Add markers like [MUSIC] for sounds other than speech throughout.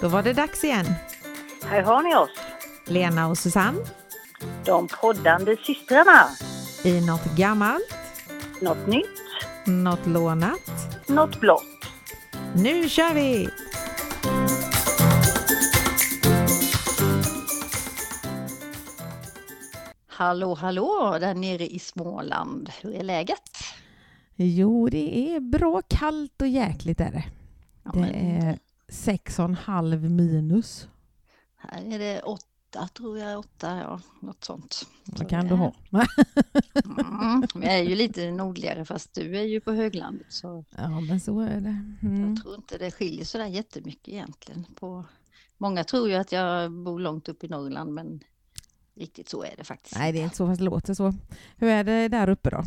Då var det dags igen. Här har ni oss, Lena och Susanne de poddande systrarna. i något gammalt, Något nytt, något lånat. något blått. Nu kör vi! Hallå, hallå där nere i Småland. Hur är läget? Jo, det är bra kallt och jäkligt är det. Ja, Det men är sex och en halv minus. Här är det åtta, tror jag. Åtta, ja, något sånt. Så Vad kan du ha? Mm, vi är ju lite nordligare fast du är ju på höglandet så Ja, men så är det. Mm. jag tror inte det skiljer så där jättemycket egentligen. På... Många tror ju att jag bor långt upp i Norrland men riktigt så är det faktiskt Nej, det är inte så fast det låter så. Hur är det där uppe då?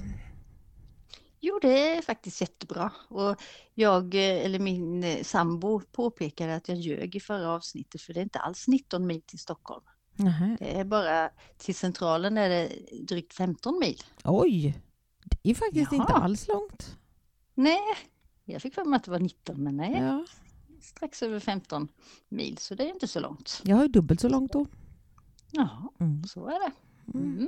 Jo, det är faktiskt jättebra. Och jag, eh, eller min eh, sambo påpekade att jag ljög i förra avsnittet för det är inte alls 19 mil till Stockholm. Nähä. Det är bara till centralen är det drygt 15 mil. Oj! Det är faktiskt inte Jaha. alls långt. Nej, jag fick för mig att det var 19 men nej, Ja, strax över 15 mil så det är inte så långt. jag har ju dubbelt så långt då. Ja, Mm. så är det. Mm.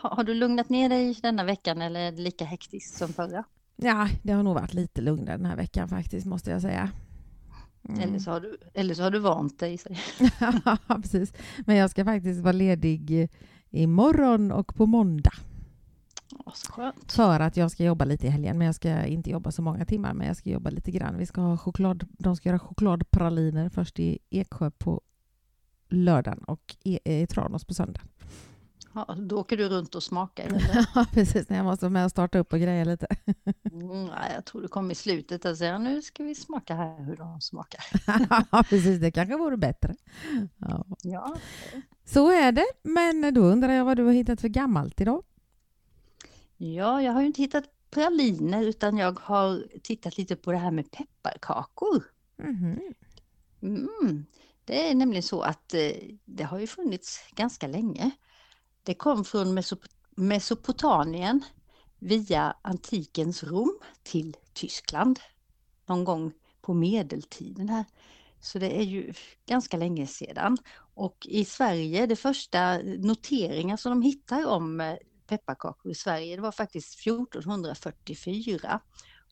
Har, har du lugnat ner dig denna veckan eller är det lika hektiskt som förra? Ja, det har nog varit lite lugnare den här veckan faktiskt, måste jag säga. Mm. Eller, så har du, eller så har du vant dig. [LAUGHS] Ja, precis. Men jag ska faktiskt vara ledig imorgon och på måndag. Åh, så skönt. för att jag ska jobba lite i helgen. Men jag ska inte jobba så många timmar, men jag ska jobba lite grann. Vi ska ha choklad, de ska göra chokladpraliner först i Eksjö på lördagen och i, i Tranås på söndag. Ja, då åker du runt och smakar. Eller? [LAUGHS] Ja, precis. När jag måste med och starta upp och greja lite. [LAUGHS] Mm, nej, jag tror du kommer i slutet och säger nu ska vi smaka här hur de smakar. [LAUGHS] Ja, precis. Det kanske vore bättre. Ja. Ja, Så är det. Men då undrar jag vad du har hittat för gammalt idag? ja jag har ju inte hittat praliner utan jag har tittat lite på det här med pepparkakor. Mhm. Mm. Det är nämligen så att eh, det har ju funnits ganska länge. Det kom från Mesop- Mesopotamien via antikens Rom till Tyskland någon gång på medeltiden här. Så det är ju ganska länge sedan. Och i Sverige, det första noteringar som de hittar om eh, pepparkakor i Sverige, det var faktiskt 1444.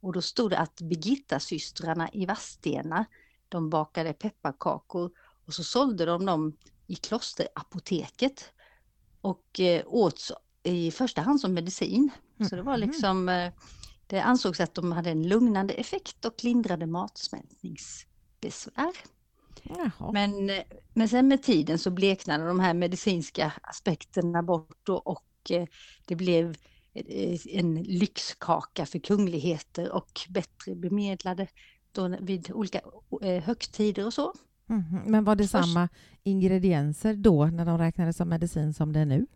Och då stod det att Birgitta-systrarna i Vadstena, de bakade pepparkakor och så sålde de dem i klosterapoteket och eh, åt i första hand som medicin. Så det var Mhm. liksom, eh, det ansågs att de hade en lugnande effekt och lindrade matsmältningsbesvär. Jaha. Men, eh, men sen med tiden så bleknade de här medicinska aspekterna bort och eh, det blev en lyxkaka för kungligheter och bättre bemedlade då vid olika högtider och så. Mhm. Men var det samma ingredienser då när de räknades som medicin som det är nu?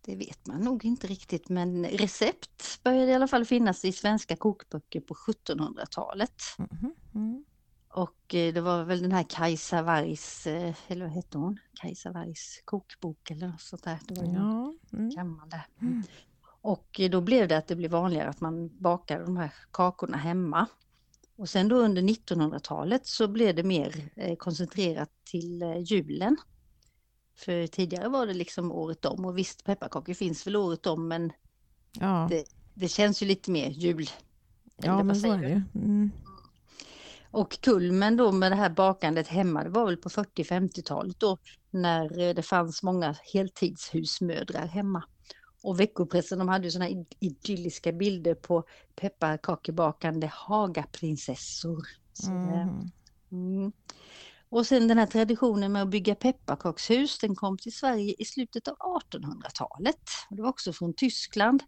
Det vet man nog inte riktigt men recept började i alla fall finnas i svenska kokböcker på 1700-talet. Mhm. Mm. Och eh, det var väl den här Kajsa Wargs, eh, eller vad hette hon? Kajsa Wargs kokbok eller något sånt där. Det var Ja. Mm. gammal där. Mm. Och eh, då blev det att det blev vanligare att man bakade de här kakorna hemma. Och sen då under 1900-talet så blev det mer eh, koncentrerat till eh, julen. För tidigare var det liksom året om och visst pepparkakor finns väl året om men Ja. Det- det känns ju lite mer jul. ja, men så är det ju. Mm. Och kulmen då med det här bakandet hemma, det var väl på 40-50-talet då när eh, det fanns många heltidshusmödrar hemma. Och veckopressen de hade ju såna id- idylliska bilder på pepparkakebakande Hagaprinsessor. Mhm. Mm. Och sen den här traditionen med att bygga pepparkakshus, den kom till Sverige i slutet av 1800-talet. Och Det var också från Tyskland.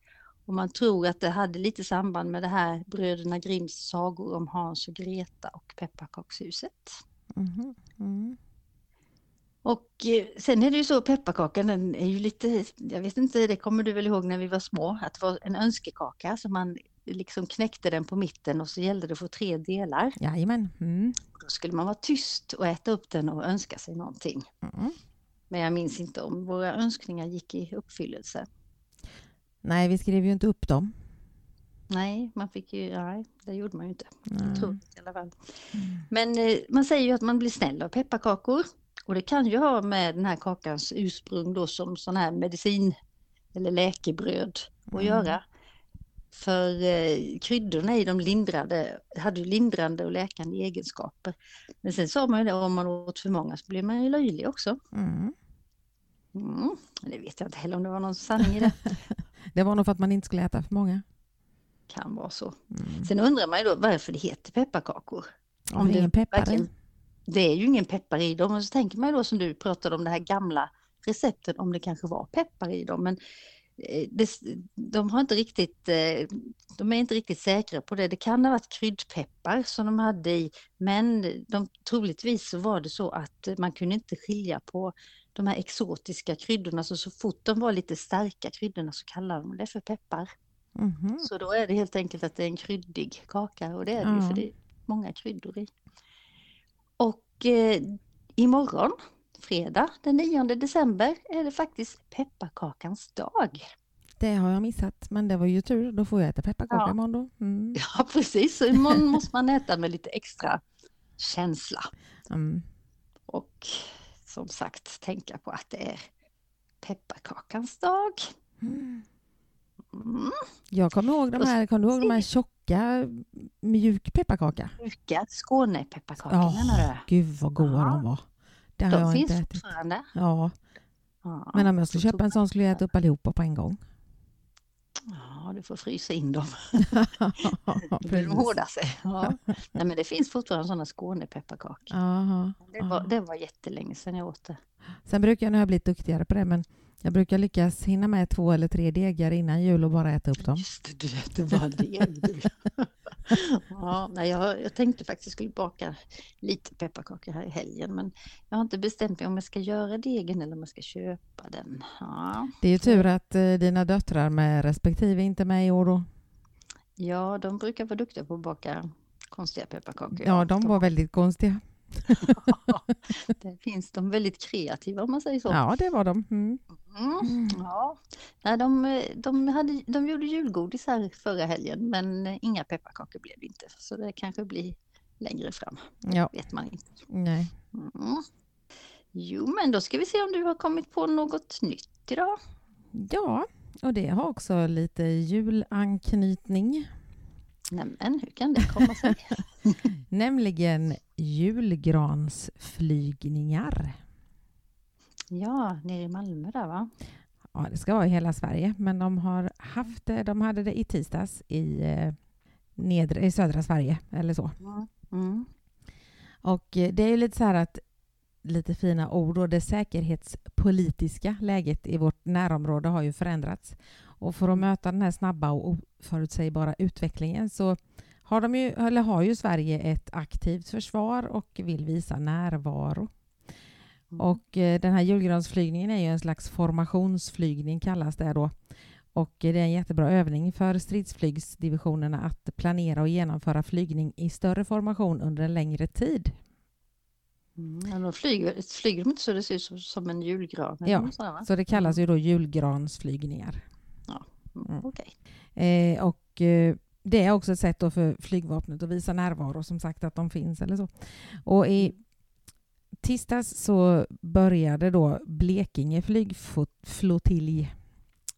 Och man tror att det hade lite samband med det här bröderna Grimms sagor om Hans och Greta och pepparkakshuset. Mhm. Mm. Och eh, sen är det ju så, pepparkakan den är ju lite, jag vet inte, det kommer du väl ihåg när vi var små, att det var en önskekaka som man liksom knäckte den på mitten och så gällde det att få tre delar. Jajamän. Mm. Då skulle man vara tyst och äta upp den och önska sig någonting. Mm. Men jag minns inte om våra önskningar gick i uppfyllelse. Nej, vi skrev ju inte upp dem. Nej, man fick ju, nej, det gjorde man ju inte. Jag tror i alla fall. Mm. Men eh, man säger ju att man blir snäll av pepparkakor. Och det kan ju ha med den här kakans ursprung då som sån här medicin eller läkebröd att Mm. göra. För eh, kryddorna i de lindrade, hade ju lindrande och läkande egenskaper. Men sen sa man ju det, om man åt för många så blir man ju löjlig också. Mm. Mm. Det vet jag inte heller om det var någon sanning i det. [LAUGHS] Det var nog för att man inte skulle äta för många. Kan vara så. Mm. Sen undrar man ju då varför det heter pepparkakor. Om det är peppar verkligen- Det är ju ingen peppar i dem och så tänker man ju då som du pratade om det här gamla receptet om det kanske var peppar i dem. Men eh, det, de har inte riktigt, eh, de är inte riktigt säkra på det. Det kan ha varit kryddpeppar som de hade i, men de, troligtvis så var det så att man kunde inte skilja på de här exotiska kryddorna, så så fort de var lite starka kryddorna så kallade de det för peppar. Mhm. Så då är det helt enkelt att det är en kryddig kaka och det är det ju Ja. för det är många kryddor i. Och eh, imorgon, fredag den 9 december, är det faktiskt pepparkakans dag. Det har jag missat, men det var ju tur. Då får jag äta pepparkaka Ja. imorgon då. Mm. [LAUGHS] Ja precis, så imorgon måste man äta med lite extra känsla. Mm. Och som sagt tänka på att det är pepparkakans dag. Mm. Mm, Jag kommer ihåg de här, kommer du ihåg de här tjocka mjuk pepparkaka? mjuka Skånepepparkakor Ja. menar du? Gud vad goda Ja. de var. Det har De jag finns inte ätit. fortfarande. Ja, Ja. men om jag skulle köpa en sån skulle jag äta upp allihopa på en gång. Ja, du får frysa in dem. [LAUGHS] Då blir de hårda sig. Ja. Nej, men det finns fortfarande sådana Skånepepparkakor. Aha, Det var, aha. det var jättelänge sedan jag åt det. Sen brukar jag, nu har jag blivit duktigare på det, men jag brukar lyckas hinna med två eller tre degar innan jul och bara äta upp dem. Just det, du vet, det var det. ja, nej, jag, jag tänkte faktiskt skulle baka lite pepparkakor här i helgen, men jag har inte bestämt mig om jag ska göra degen eller om jag ska köpa den. Ja, Det är ju tur att eh, dina döttrar med respektive inte med i år då. ja de brukar vara duktiga på att baka konstiga pepparkakor. Ja, de var väldigt konstiga. [LAUGHS] det finns de väldigt kreativa om man säger så. Ja, det var de. Mm. Mm, ja, Nej, de, de, hade, de gjorde julgodis här förra helgen men inga pepparkakor blev det inte. Så det kanske blir längre fram, Ja, vet man inte. nej. Mm. Jo, men då ska vi se om du har kommit på något nytt idag. Ja, och det har också lite julanknytning. Nämen, hur kan det komma sig? [LAUGHS] Nämligen julgransflygningar. ja, nere i Malmö där va? Ja, det ska vara i hela Sverige, men de har haft det, de hade det i tisdags i, eh, nedre, i södra Sverige, eller så. Mm. Och eh, det är ju lite så här att lite fina ord och det säkerhetspolitiska läget i vårt närområde har ju förändrats. Och för att möta den här snabba och oförutsägbara utvecklingen så har, de ju, eller har ju Sverige ett aktivt försvar och vill visa närvaro. Mm. Och eh, den här julgransflygningen är ju en slags formationsflygning kallas det då. Och eh, det är en jättebra övning för stridsflygsdivisionerna att planera och genomföra flygning i större formation under en längre tid. Mm. De flyger, flyger de inte så det ser ut som, som en julgran? Ja? Så det kallas ju då julgransflygningar. Mm. Okej. Eh, och eh, det är också ett sätt för flygvapnet att visa närvaro, som sagt att de finns eller så. Och i tisdags så började då Blekinge flygflottilj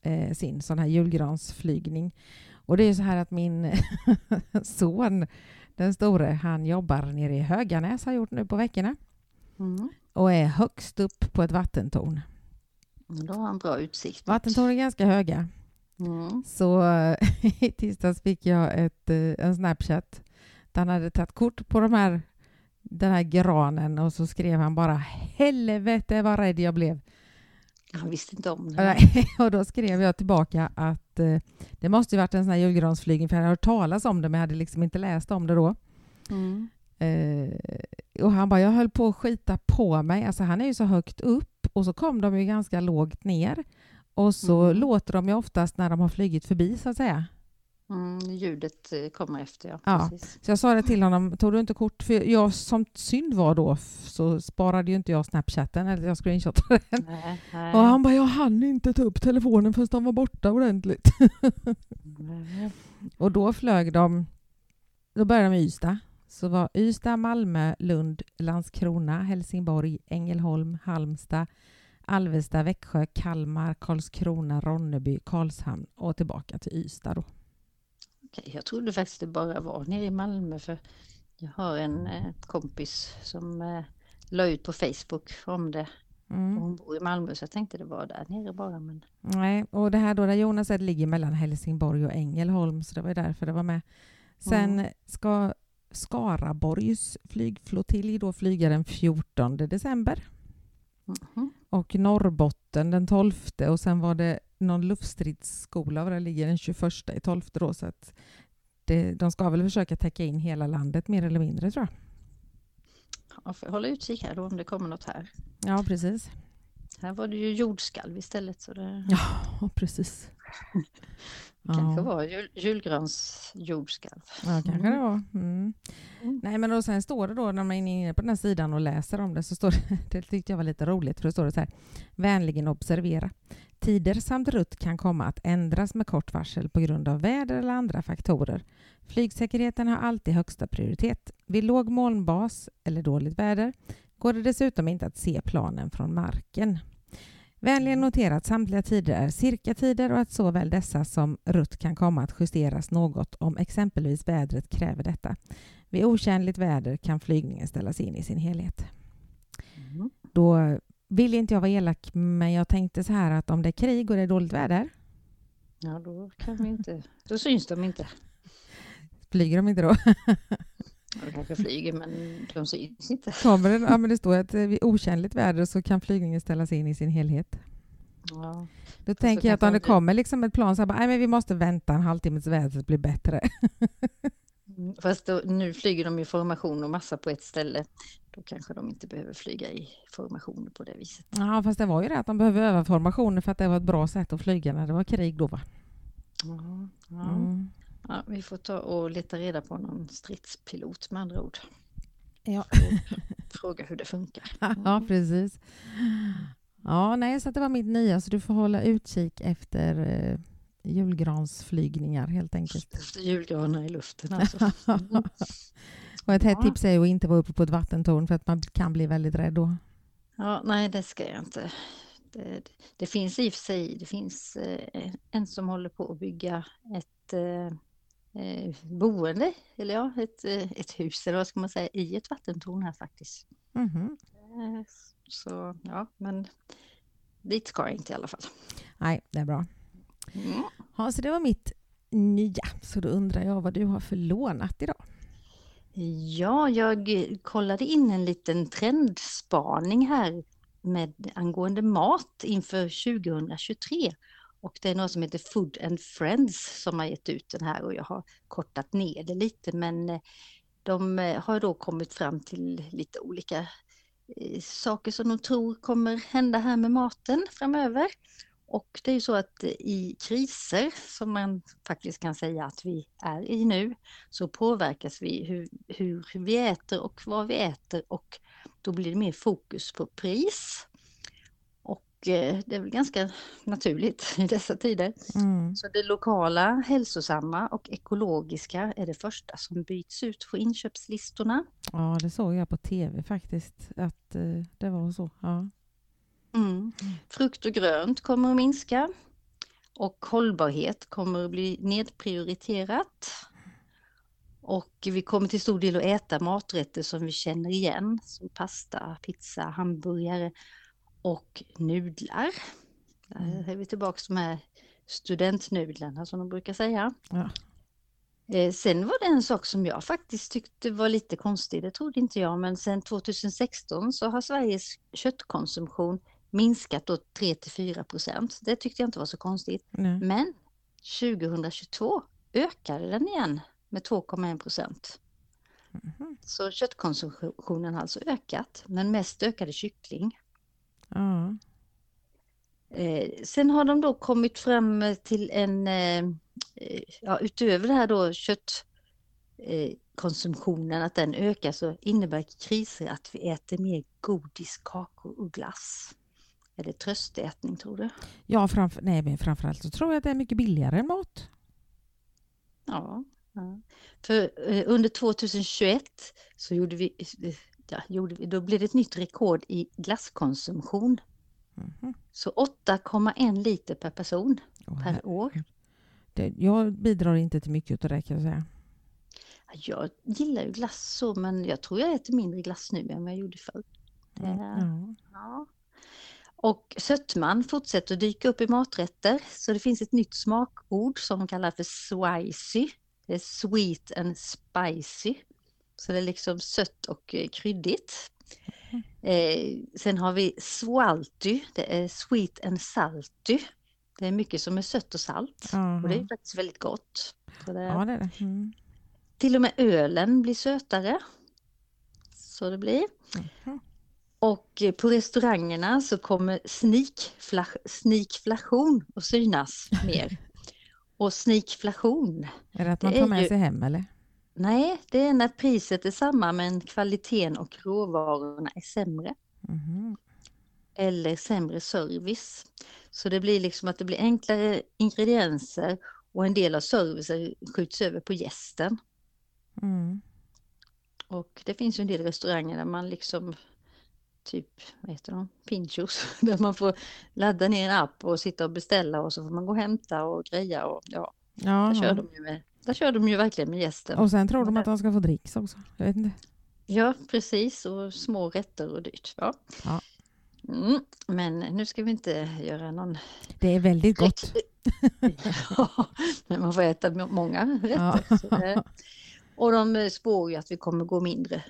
eh, sin sån här julgransflygning. Och det är så här att min [LAUGHS] son, den store, han jobbar nere i Höganäs, har gjort nu på veckorna, Mm. och är högst upp på ett vattentorn. Då har han bra utsikt. Vattentorn är ganska höga. Mm. Så [LAUGHS] i tisdags fick jag ett, eh, en Snapchat där han hade tagit kort på de här, den här granen och så skrev han bara helvete vad rädd jag blev. Han visste inte om det. [LAUGHS] Och då skrev jag tillbaka att eh, det måste ju varit en sån här julgransflygning för jag hade hört talas om det men jag hade liksom inte läst om det då. Mm. Eh, och han bara, jag höll på att skita på mig. Alltså han är ju så högt upp och så kom de ju ganska lågt ner. Och så Mm. låter de ju oftast när de har flugit förbi så att säga. Mm, ljudet eh, kommer efter, ja. Ja. Precis. Så jag sa det till honom, tog du inte kort? För jag som synd var då så sparade ju inte jag snapchatten eller jag screenshotade den. Nej, nej, Och han bara, jag hann inte ta upp telefonen förrän de var borta ordentligt. nej. Och då flög de, då började de i Ystad. Så var Ystad, Malmö, Lund, Landskrona, Helsingborg, Ängelholm, Halmstad, Alvesta, Växjö, Kalmar, Karlskrona, Ronneby, Karlshamn och tillbaka till Ystad. Då. Okej, jag trodde faktiskt det bara var nere i Malmö för jag har en eh, kompis som eh, la ut på Facebook om det. Mm. Hon bor i Malmö så jag tänkte det var där nere bara. Men... Nej, och det här då där Jonas är, ligger mellan Helsingborg och Ängelholm så det var därför det var med. Sen ska Skaraborgs flygflottilj då flyga den 14 december Mhm. Och Norrbotten den 12 och sen var det någon luftstridsskola och det ligger den 21 i 12 då så att det, de ska väl försöka täcka in hela landet mer eller mindre tror jag. Ja, får hålla utkik här då om det kommer något här. Ja, precis. Här var det ju jordskalv istället så det Ja, precis. [LAUGHS] kanske var jul, julgrans jordskalv. Ja, kanske det var. Mm. Mm. Nej, men då sen står det då när man är inne på den här sidan och läser om det så står det, [LAUGHS] det tyckte jag var lite roligt för då står det så här, vänligen observera. Tider samt rutt kan komma att ändras med kort varsel på grund av väder eller andra faktorer. Flygsäkerheten har alltid högsta prioritet. Vid låg molnbas eller dåligt väder går det dessutom inte att se planen från marken. Vänligen notera att samtliga tider är cirka-tider och att såväl dessa som rutt kan komma att justeras något om exempelvis vädret kräver detta. Vid otjänligt väder kan flygningen ställas in i sin helhet. Mm. Då vill inte jag vara elak, men jag tänkte så här att om det är krig och det är dåligt väder, Ja, då kan vi inte, då syns de inte. flyger de inte då? [LAUGHS] De kanske flyger men de syns inte. Det, ja, men det står att eh, vid otjänligt väder så kan flygningen ställas in i sin helhet. Ja. Då tänker jag att om det kommer liksom ett plan så här, bara, nej men vi måste vänta en halvtimme tills vädret blir bättre. Mm, Fast då, nu flyger de i formation och massa på ett ställe. Då kanske de inte behöver flyga i formationer på det viset. Ja, fast det var ju det att de behöver öva formationer för att det var ett bra sätt att flyga när det var krig då va? Ja, ja. Mm. Ja, vi får ta och leta reda på någon stridspilot med andra ord. Ja. Fråga hur det funkar. [LAUGHS] ja, precis. Ja, nej, så det var mitt nya, så du får hålla utkik efter eh, julgransflygningar helt enkelt. Efter julgranar i luften alltså. [LAUGHS] Mm. Och ett hett Ja. tips är att inte vara uppe på ett vattentorn för att man kan bli väldigt rädd då. Ja, nej, det ska jag inte. Det, det finns i och för sig, det finns eh, en som håller på att bygga ett eh, eh, boende, eller ja, ett, eh, ett hus, eller vad ska man säga, i ett vattentorn här faktiskt. Eh, så ja, men dit ska jag inte i alla fall. Nej, det är bra. Mm. Ja, så det var mitt nya. Så då undrar jag vad du har för lånat idag? Ja, jag kollade in en liten trendspaning här med angående mat inför 2023. Och det är något som heter Food and Friends som har gett ut den här och jag har kortat ner det lite men eh, de eh, har då kommit fram till lite olika eh, saker som de tror kommer hända här med maten framöver. Och det är ju så att i kriser som man faktiskt kan säga att vi är i nu så påverkas vi hur, hur vi äter och vad vi äter och då blir det mer fokus på pris. Och eh, det är väl ganska naturligt i dessa tider. Mm. Så det lokala, hälsosamma och ekologiska är det första som byts ut på inköpslistorna. Ja, det såg jag på tv faktiskt, att eh, det var så. Ja. Mm. Frukt och grönt kommer att minska och hållbarhet kommer att bli nedprioriterat. Och vi kommer till stor del att äta maträtter som vi känner igen, som pasta, pizza, hamburgare och nudlar. Där är vi tillbaka till de här studentnudlarna som de brukar säga. Ja. Eh, Sen var det en sak som jag faktiskt tyckte var lite konstig, det trodde inte jag, men sen 2016 så har Sveriges köttkonsumtion minskat då 3 till 4 procent. Det tyckte jag inte var så konstigt. Nej. Men 2022 ökade den igen med 2,1 procent. Mhm. Så köttkonsumtionen har alltså ökat, men mest ökade kyckling. Ja. Eh, sen har de då kommit fram till en, eh, eh, ja, utöver det här då köttkonsumtionen, eh, att den ökar så innebär kriser att vi äter mer godis, kakor och glass. Är det tröstätning tror du? Ja, framför, nej, men framförallt så tror jag att det är mycket billigare än mat. Ja. ja. För eh, under 2021 så gjorde vi, eh, ja, gjorde då blev det ett nytt rekord i glasskonsumtion. Mhm. Så 8,1 liter per person Åh, per år. det, jag bidrar inte till mycket av det kan jag säga. Jag gillar ju glass så, men jag tror jag äter mindre glass nu än vad jag gjorde förr. Det, Ja. ja. Och sötman fortsätter att dyka upp i maträtter, så det finns ett nytt smakord som kallas för swicy. Det är sweet and spicy. Så det är liksom sött och eh, kryddigt. Eh, sen har vi swalty, det är sweet and salty. Det är mycket som är sött och salt. Och det är Aha. faktiskt väldigt gott. Det, Ja, det är det. Mm. till och med ölen blir sötare. Så det blir. Mhm. Och eh, på restaurangerna så kommer sneakflation att synas mer. [LAUGHS] Och sneakflation, Är det att man tar med sig hem eller? Nej det är när priset är samma men kvaliteten och råvarorna är sämre. Mhm. Eller sämre service. Så det blir liksom att det blir enklare ingredienser och en del av servicen skjuts över på gästen. Mm. Och det finns ju en del restauranger där man liksom typ, vad heter de, Pinchos, [LAUGHS] där man får ladda ner en app och sitta och beställa och så får man gå och hämta och greja och ja, Ja, där kör de ju, med, där kör de ju verkligen med gästen. Och sen tror de att de ska få dricks också. Jag vet inte. Ja, precis, och små rätter och dyrt. Ja. Ja. Mm, men nu ska vi inte göra någon... Det är väldigt gott. [LAUGHS] ja, men man får äta må- många Ja. rätter. Så det... Och de eh, spår ju att vi kommer gå mindre,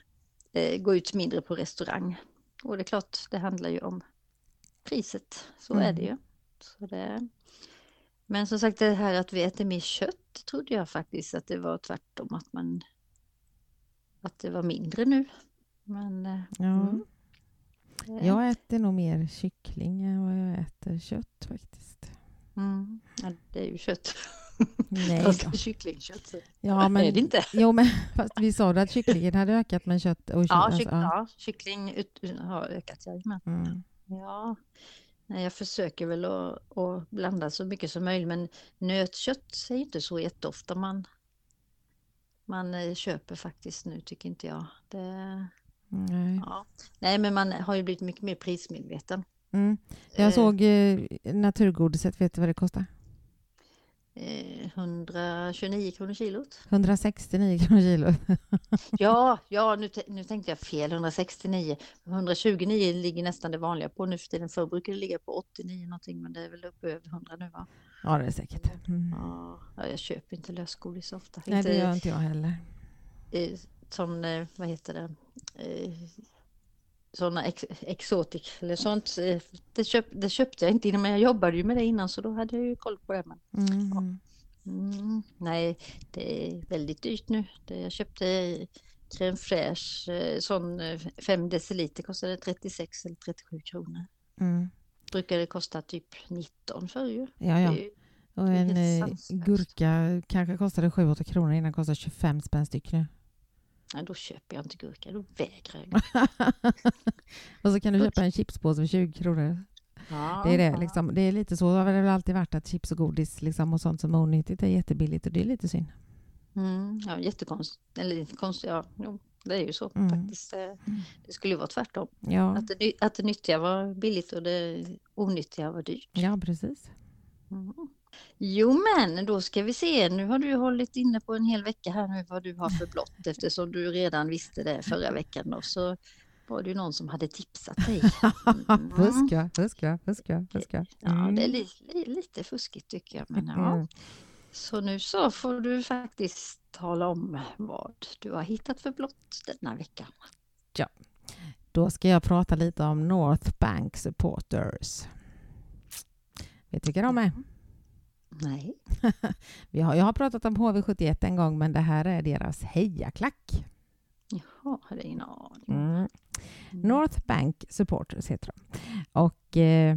eh, gå ut mindre på restaurang. Och det är klart, det handlar ju om priset. Så är det ju. Så det... Men som sagt det här att vi äter mer kött trodde jag faktiskt att det var tvärtom. Att man att det var mindre nu. Men eh, Ja. Mm. Jag äter nog mer kyckling än vad jag äter kött faktiskt. mm, ja, det är ju kött. Nej [LAUGHS] då. kycklingkött. Ja, [LAUGHS] är men, det inte. jo, men [LAUGHS] fast vi sa att kycklingen hade ökat med kött och kött. Ja, alltså, kyck, ja, kyckling ut, har ökat. Jajamän. Mm. Ja, jag försöker väl att, att blanda så mycket som möjligt men nötkött är inte så jätteofta man, man eh, köper faktiskt nu tycker inte jag. Det, Nej. ja. Nej men man har ju blivit mycket mer prismedveten. Mm. Jag Eh, såg eh, naturgodiset, vet du vad det kostar? Eh, 129 kronor kilot. 169 kronor kilo. [LAUGHS] Ja, ja nu, nu tänkte jag fel, 169. 129 ligger nästan det vanliga på nu för tiden. Förr brukade det ligga på 89 någonting men det är väl uppe över 100 nu va? Ja, det är säkert. Mm. Ja, ja, jag köper inte lösgodis ofta. Nej, det gör inte jag heller. eh, sån, eh, vad heter det, eh, såna ex, exotic eller sånt. eh, Det, köp, det köpte jag inte innan, men jag jobbade ju med det innan så då hade jag ju koll på det. Men, Mm. mm, nej, det är väldigt dyrt nu. Det, jag köpte crème fraîche, eh, sån 5 deciliter kostade 36 eller 37 kronor. Mm. Brukade kosta typ 19 förr ju. Ja, ja. Det Och det en eh, gurka kanske kostade 7-8 kronor innan kostar 25 spänn styck nu. Ja, då köper jag inte gurka, då vägrar jag. [LAUGHS] och så kan du köpa en chipspåse för 20 kronor. Ja, Det är det, liksom. det är lite så har det väl alltid varit att chips och godis liksom, och sånt som är onyttigt är jättebilligt och det är lite synd. Mm, ja, jättekonstigt. Eller lite konstigt, ja. Det är ju så Mm. faktiskt. Det, det skulle ju vara tvärtom. Ja, Att det, att det nyttiga var billigt och det onyttiga var dyrt. ja precis. Mm. Jo men då ska vi se, nu har du hållit inne på en hel vecka här nu vad du har för blott [LAUGHS] eftersom du redan visste det förra veckan då så var det ju någon som hade tipsat dig. [LAUGHS] Mm. fuska, fuska, fuska, fuska. Ja, det är Mm. li, li, lite fuskigt tycker jag. Men, ja. Mm. Så nu så får du faktiskt tala om vad du har hittat för blott denna vecka. Då ska jag prata lite om North Bank Supporters. Vet du vilka de är? Nej. [LAUGHS] Vi har, jag har pratat om HV71 en gång, men det här är deras hejaklack. Jaha, hade ingen aning. Mm. North Bank Supporters heter de. Och eh,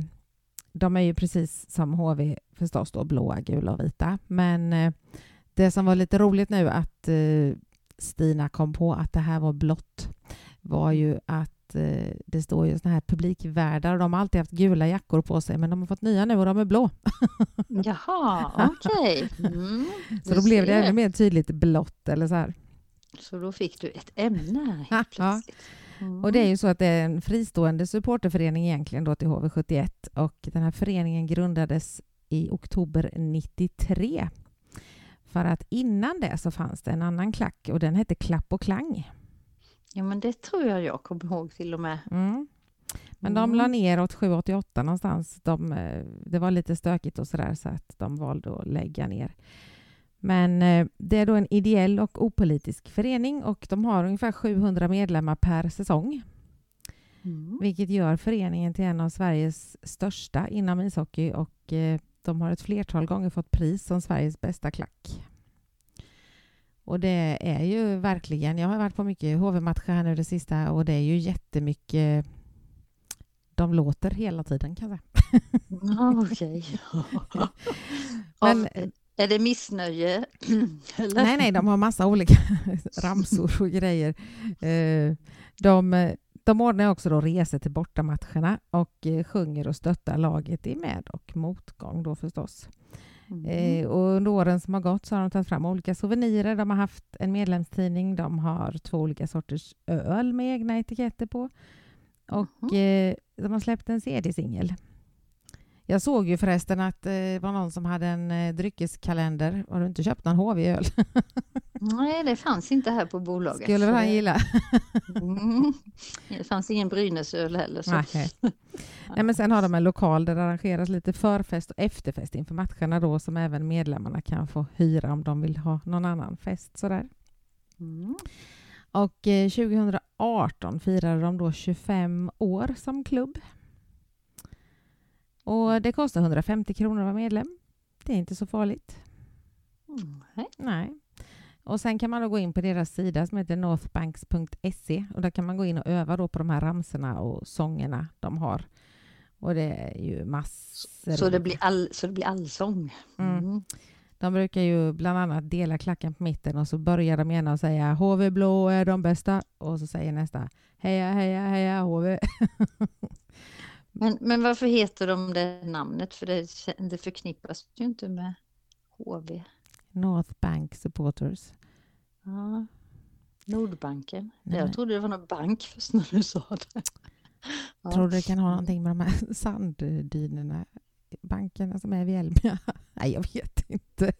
de är ju precis som HV förstås då blåa, gula och vita. Men eh, det som var lite roligt nu att eh, Stina kom på att det här var blått var ju att att eh, det står ju såna här publikvärdar och de har alltid haft gula jackor på sig men de har fått nya nu och de är blå. [LAUGHS] Jaha, okej. Mm, [LAUGHS] Så då blev det ännu mer tydligt blått eller så här. Så då fick du ett ämne helt plötsligt. Mm. Och det är ju så att det är en fristående supporterförening egentligen då till HV71 och den här föreningen grundades i oktober 93. För att innan det så fanns det en annan klack och den hette Klapp och Klang. Ja, men det tror jag jag kommer ihåg till och med. Mm. Men de Mm. la ner 87-88 någonstans. De, eh, det var lite stökigt och sådär så att de valde att lägga ner. Men eh, det är då en ideell och opolitisk förening och de har ungefär 700 medlemmar per säsong. Mm. Vilket gör föreningen till en av Sveriges största inom ishockey och eh, de har ett flertal gånger fått pris som Sveriges bästa klack. Och det är ju verkligen, jag har varit på mycket HV-matcher här nu det sista och det är ju jättemycket de låter hela tiden kan jag säga. Okej. [LAUGHS] Men- Av- är det missnöje? [CLEARS THROAT] Eller? Nej, nej, de har massa olika [LAUGHS] ramsor och grejer. Eh, De, de ordnar också då resor till bortamatcherna och eh, sjunger och stöttar laget i med och motgång då förstås. Mm. Eh, och under åren som har gått så har de tagit fram olika souvenirer. De har haft en medlemstidning, de har två olika sorters öl med egna etiketter på och eh, de har släppt en CD-singel. Jag såg ju förresten att eh, det var någon som hade en eh, dryckeskalender. Har du inte köpt någon HV-öl? [LAUGHS] Nej, det fanns inte här på bolaget. Skulle väl han gilla. Mm. Det fanns ingen Brynäsöl heller. Så. Nej. Nej, men sen har de en lokal där det arrangeras lite förfest och efterfest inför matcherna då som även medlemmarna kan få hyra om de vill ha någon annan fest sådär. Mm. Och eh, 2018 firade de då 25 år som klubb. Och det kostar 150 kronor att vara medlem. Det är inte så farligt. Mm. Nej. Och sen kan man då gå in på deras sida som heter northbanks.se och där kan man gå in och öva då på de här ramsorna och sångerna de har. Och det är ju massor. Så, det blir all, så det blir allsång. Mm. Mm. De brukar ju bland annat dela klacken på mitten och så börjar de gärna och säga HV blå är de bästa och så säger nästa heja heja heja HV. [LAUGHS] Men, men varför heter de det namnet? För det, det förknippas ju inte med HV. North Bank Supporters. Ja. Nordbanken. Nej. Jag trodde det var någon bank först när du sa det. Ja. [LAUGHS] Tror du det kan ha någonting med de här [LAUGHS] sanddynerna, bankerna som är vid Elmia? [LAUGHS] Nej, jag vet inte.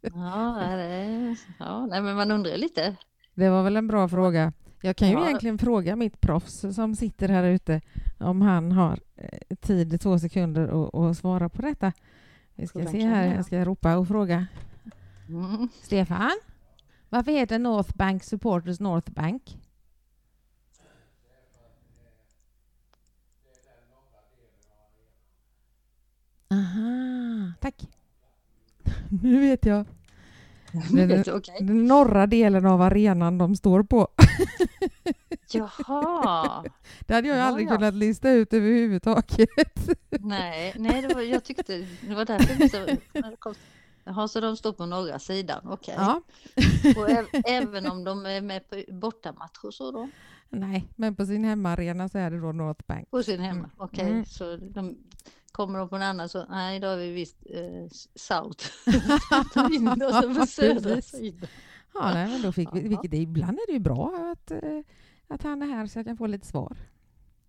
Ja, det, ja nej, men man undrar lite. Det var väl en bra fråga. Jag kan ju Ja. egentligen fråga mitt proffs som sitter här ute om han har eh, tid, två sekunder, och, och svara på detta. Vi ska se här, jag. ska ropa och fråga. Mm. Stefan, varför heter North Bank Supporters North Bank? Aha, tack. [LAUGHS] Nu vet jag. [LAUGHS] Du, okej. Den norra delen av arenan de står på. [LAUGHS] Jaha. Det hade jag Ja, aldrig ja. kunnat lista ut överhuvudtaget. [LAUGHS] Nej, nej det var, jag tyckte det var därför jag så, när det kom- Jaha, så de står på norra sidan, okej. Ja. Och äv, även om de är med på bortamatcher så då? Nej, men på sin hemmaarena så är det då North Bank. På sin hemma, Mm. okej. Mm. Så de, kommer de på en annan så, nej då har vi visst eh, South. [LAUGHS] [LAUGHS] På södra sidan. Ja, nej, men då fick vi, vilket är, ibland är det ju bra att, eh, att han är här så jag kan få lite svar.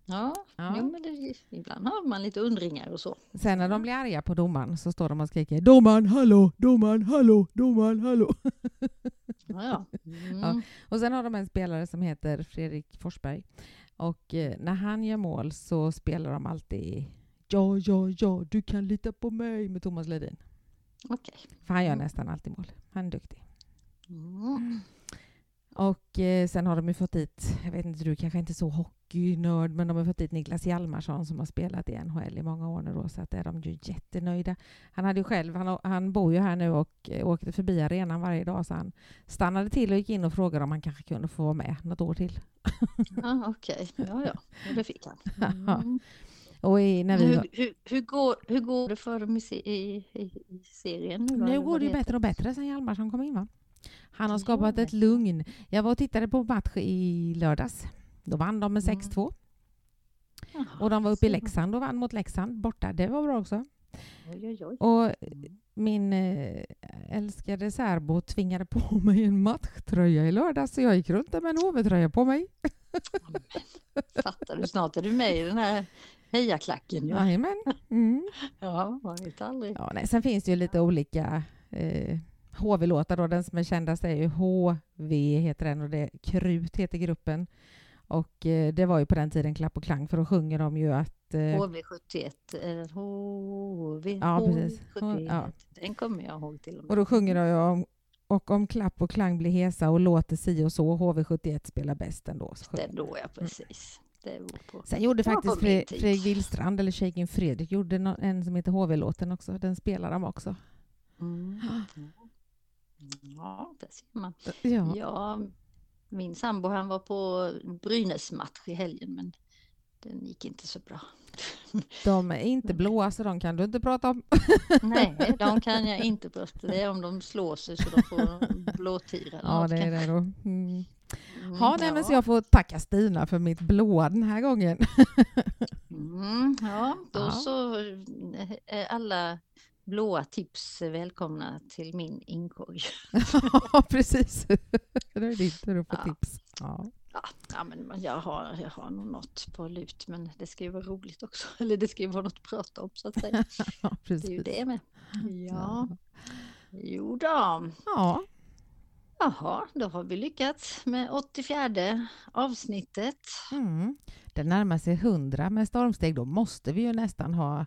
Ja, Ja. Jo, men det, ibland har man lite undringar och så. Sen när de blir arga på domaren så står de och skriker domaren hallå, domaren hallå, domaren hallå. [LAUGHS] Ja, ja. Mm. Ja. Och sen har de en spelare som heter Fredrik Forsberg. Och eh, när han gör mål så spelar de alltid Ja, ja, ja, du kan lita på mig med Thomas Ledin. Okej. För han gör Mm. nästan alltid mål. Han är duktig. Mm. Och eh, sen har de ju fått dit, jag vet inte, du kanske inte är så hockeynörd, men de har fått dit Niklas Hjalmarsson som har spelat i NHL i många år nu då, så att är de ju jättenöjda. Han hade ju själv, han, han bor ju här nu och eh, åkte förbi arenan varje dag, så han stannade till och gick in och frågade om han kanske kunde få vara med något år till. Ja, okej. Ja, ja. Ja, Det fick han. [LAUGHS] Mm. Och i, när vi, Hur, hur, hur, går, hur går det för dem i, i, i, serien nu nu går det ju bättre och bättre sen Hjalmarsson kom in va? Han har skapat ett lugn. Jag var och tittade på match i lördags Då vann de med Mm. 6-2. Jaha, Och de var uppe i. Leksand och vann mot Leksand borta. Det var bra också. Oj, oj, oj. Och min eh, älskade särbo tvingade på [LAUGHS] mig en matchtröja i lördag så jag gick runt där med en HV-tröja på mig. Fattar du, snart är du med i den här hejaklacken. Ja, Jajamän. Mm. [LAUGHS] ja man vet aldrig. Ja, nej, sen finns det ju lite olika eh, HV-låtar. Då. Den som är kändast är ju HV, heter den, och det Krut heter gruppen. Och eh, det var ju på den tiden Klapp och Klang, för då sjunger de ju att... Eh, HV71, eller HV, Ja, precis. HV71. Ja. Den kommer jag ihåg till och med. och då sjunger de ju om och om Klapp och Klang blir hesa och låter si och så, HV71 spelar bäst ändå. Så sjunger Den då, ja precis. Det var på. Sen gjorde faktiskt Fre-. Fredrik Willstrand, eller Shaking Fredrik, gjorde en som heter HV-låten också. Den spelar de också. Mm. Ja, där ser man. Ja. Ja, min sambo han var på Brynäs-match i helgen men den gick inte så bra. De är [LAUGHS] inte blåa, så de kan du inte prata om. [LAUGHS] Nej, de kan jag inte prata. Det är om de slår sig så de får [LAUGHS] blåtira. Ja, det är det då. Mm. Mm, Ja, nej, men så ja. jag får tacka Stina för mitt blåa den här gången. [LAUGHS] Mm, ja, då Ja. så är alla blåa tips välkomna till min inkorg. [LAUGHS] Ja, precis. Det är din tur att få Ja. tips. Ja. Ja, men jag har, jag har nog något på lut men det ska ju vara roligt också. [LAUGHS] Eller det ska ju vara något att prata om så att säga. ja, Det är ju precis. det med. Ja, jo då. Ja, Jaha, då har vi lyckats med 84 avsnittet. mm. det närmar sig 100 med stormsteg. Då måste vi ju nästan ha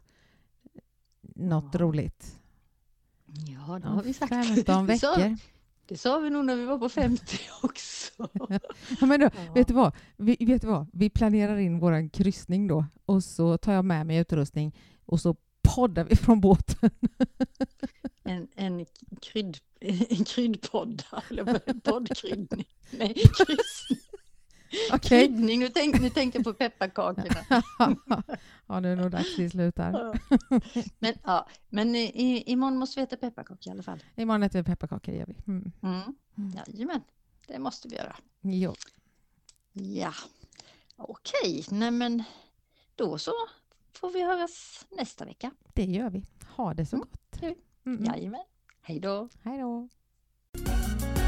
något Ja. roligt. Ja, det har vi sagt. 15 [LAUGHS] Det sa, veckor. det sa vi nog när vi var på 50 [LAUGHS] också. Ja, men då, Ja. vet, du vad? Vi, vet du vad? Vi planerar in vår kryssning då och så tar jag med mig utrustning och så poddar vi från båten. [LAUGHS] En, en, krydd, en kryddpodd, eller poddkryddning. Nej, kryssning. Okej? Kryddning, nu, tänk, nu tänkte jag på pepparkakorna. ja, det är nog dags vi slutar. Men, ja, men i, imorgon måste vi äta pepparkakor i alla fall. Imorgon äter vi pepparkakor, gör vi. Mm. Mm. Mm. Jajamän, det måste vi göra. Jo. Ja, okej, nej men då så får vi höras nästa vecka. Det gör vi. Ha det så Mm, gott. det Mm. Jajamän, hej då. Hej då. Thank you.